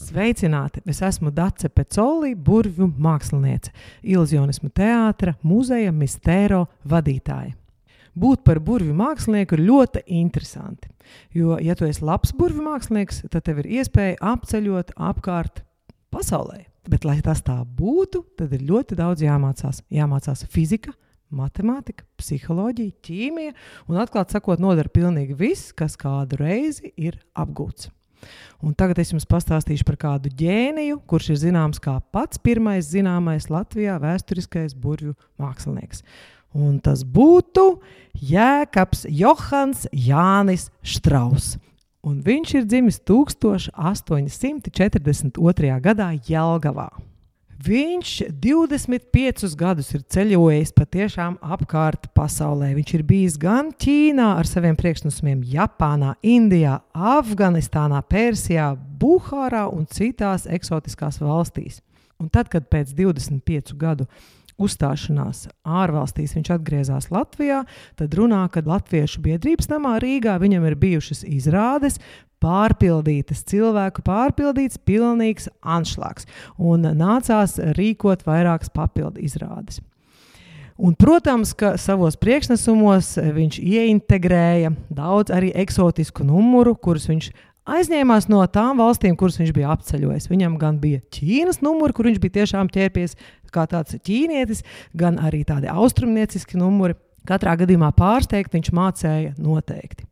Sveicināti! Es esmu Dace Pecoli, burvju māksliniece, iluzionismu teātra, muzeja mistēro vadītāja. Būt par burvju mākslinieku ir ļoti interesanti. Jo, ja tu esi labs burvju mākslinieks, tad tev ir iespēja apceļot apkārt pasaulē. Bet, lai tas tā būtu, tad ir ļoti daudz jāmācās. Jāmācās fizika, matemātika, psiholoģija, ķīmija un, atklāti sakot, nodara pilnīgi viss, kas kādu reizi ir apgūts. Un tagad es jums pastāstīšu par kādu ģēniju, kurš ir zināms kā pats pirmais zināmais Latvijā vēsturiskais burvju mākslinieks. Un tas būtu Jēkabs Johans Jānis Strauss. Un viņš ir dzimis 1842. gadā Jelgavā. Viņš 25 gadus ir ceļojis patiešām apkārt pasaulē. Viņš ir bijis gan Ķīnā ar saviem priekšnosumiem, Japānā, Indijā, Afganistānā, Persijā, Buhārā un citās eksotiskās valstīs. Un tad, kad pēc 25 gadu uzstāšanās ārvalstīs viņš atgriezās Latvijā, tad runā, ka Latviešu biedrības namā Rīgā viņam ir bijušas izrādes pārpildītas, cilvēku pārpildīts, pilnīgs anšlags. Un nācās rīkot vairākas papildu izrādes. Un, protams, ka savos priekšnesumos viņš ieintegrēja daudz arī eksotisku numuru, kurus viņš aizņēmās no tām valstīm, kuras viņš bija apceļojis. Viņam gan bija Ķīnas numuri, kur viņš bija tiešām ķērpies kā tāds ķīnietis, gan arī tādi austrumnieciski numuri. Katrā gadījumā pārsteigt viņš mācīja noteikti.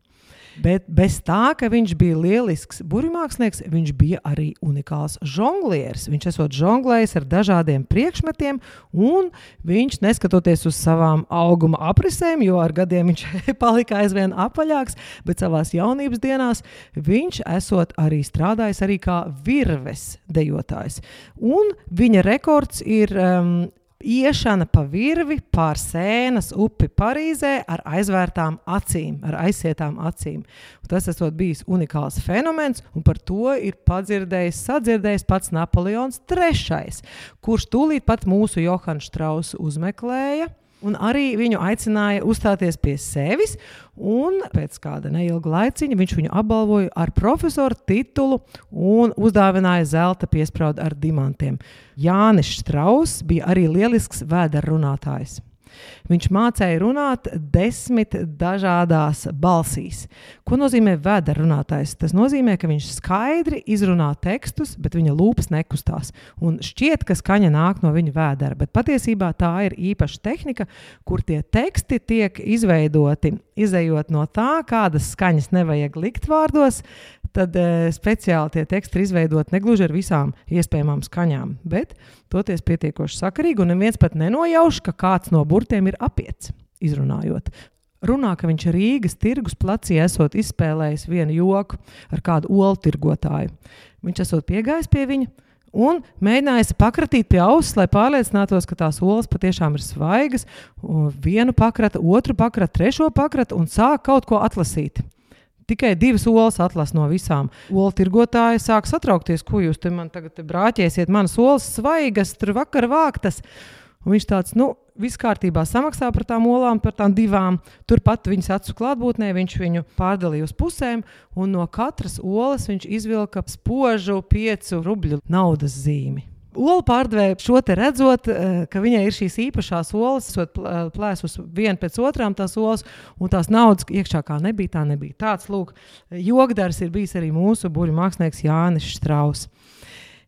Bet bez tā, ka viņš bija lielisks burbuļsaktas, viņš bija arī unikāls žonglieris. Viņš esot žonglējis ar dažādiem priekšmetiem, un viņš, neskatoties uz savām auguma aprisēm, jo ar gadiem viņš palika aizvien apaļāks, bet savā jaunības dienās viņš esot arī strādājis arī kā virves dejotājs. Un viņa rekords ir um, Iešana pa virvi pār sēnes upi Parīzē ar aizvērtām acīm, ar aizsietām acīm. Un tas esot bijis unikāls fenomens, un par to ir padzirdējis, sadzirdējis pats Napoleons III, kurš tūlīt pat mūsu Johanu Strausu uzmeklēja Un arī viņu aicināja uzstāties pie sevis, un pēc kāda neilga laiciņa viņš viņu apbalvoja ar profesoru titulu un uzdāvināja zelta piesprādu ar dimantiem. Jānis Strauss bija arī lielisks vēderrunātājs. Viņš mācīja runāt desmit dažādās balsīs. Ko nozīmē vēdera runātājs? Tas nozīmē, ka viņš skaidri izrunā tekstus, bet viņa lūpas nekustās. Un šķiet, ka skaņa nāk no viņa vēdera, bet patiesībā tā ir īpaša tehnika, kur tie teksti tiek izveidoti, izējot no tā, kādas skaņas nevajag likt vārdos, tad e, speciāli tie teksti ir izveidoti ne gluži ar visām iespējamām skaņām, bet toties pietiekoši sakarīgi, un neviens pat nenojauš, ka kāds no burtiem ir apiets, izrunājot. Runā, ka viņš Rīgas tirgus placī esot izspēlējis vienu joku ar kādu olu tirgotāju. Viņš esot piegājis pie viņa un mēģinājis pakratīt pie auss, lai pārliecinātos, ka tās olas patiešām ir svaigas. Vienu pakrata, otru pakrata, trešo pakrata un sāk kaut ko atlasīt. Tikai divas olas atlas no visām. Olu tirgotāji sāk satraukties, ko jūs te man tagad brāķēsiet. Manas olas svaigas, tur vakar vāktas. Un viņš tāds, nu, viss kārtībā samaksā par tām olām, par tām divām. Turpat viņas acu klātbūtnē viņš viņu pārdalīja uz pusēm, un no katras olas viņš izvilka spožu piecu rubļu naudas zīmi. Olu pārdevēja šo te redzot, eh, ka viņai ir šīs īpašās olas, esot eh, plēsus viena pēc otrām tās olas, un tās naudas iekšā kā nebija, tā nebija. Tāds lūk, jogdars ir bijis arī mūsu buļu mākslinieks Jānis Strauss.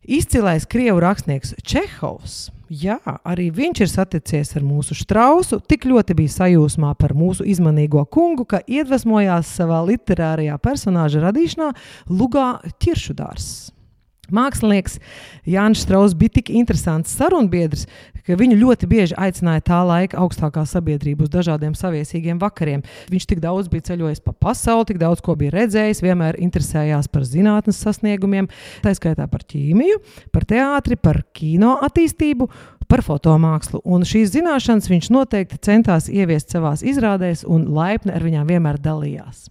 Izcilais krievu rakstnieks Čehovs. Jā, arī viņš ir saticies ar mūsu strausu. Tik ļoti bija sajūsmā par mūsu izmanīgo kungu, ka iedvesmojās savā literārajā personāža radīšanā Lugā Ķiršudārs. Mākslinieks Jānis Strauss bija tik interesants sarunbiedrs, ka viņu ļoti bieži aicināja tā laika augstākā sabiedrība uz dažādiem saviesīgiem vakariem. Viņš tik daudz bija ceļojis pa pasauli, tik daudz ko bija redzējis, vienmēr interesējās par zinātnes sasniegumiem, tā skaitā par ķīmiju, par teātri, par kino attīstību. Par fotomākslu. Un šīs zināšanas viņš noteikti centās ieviest savā izrādēs, un laipni ar viņām vienmēr dalījās.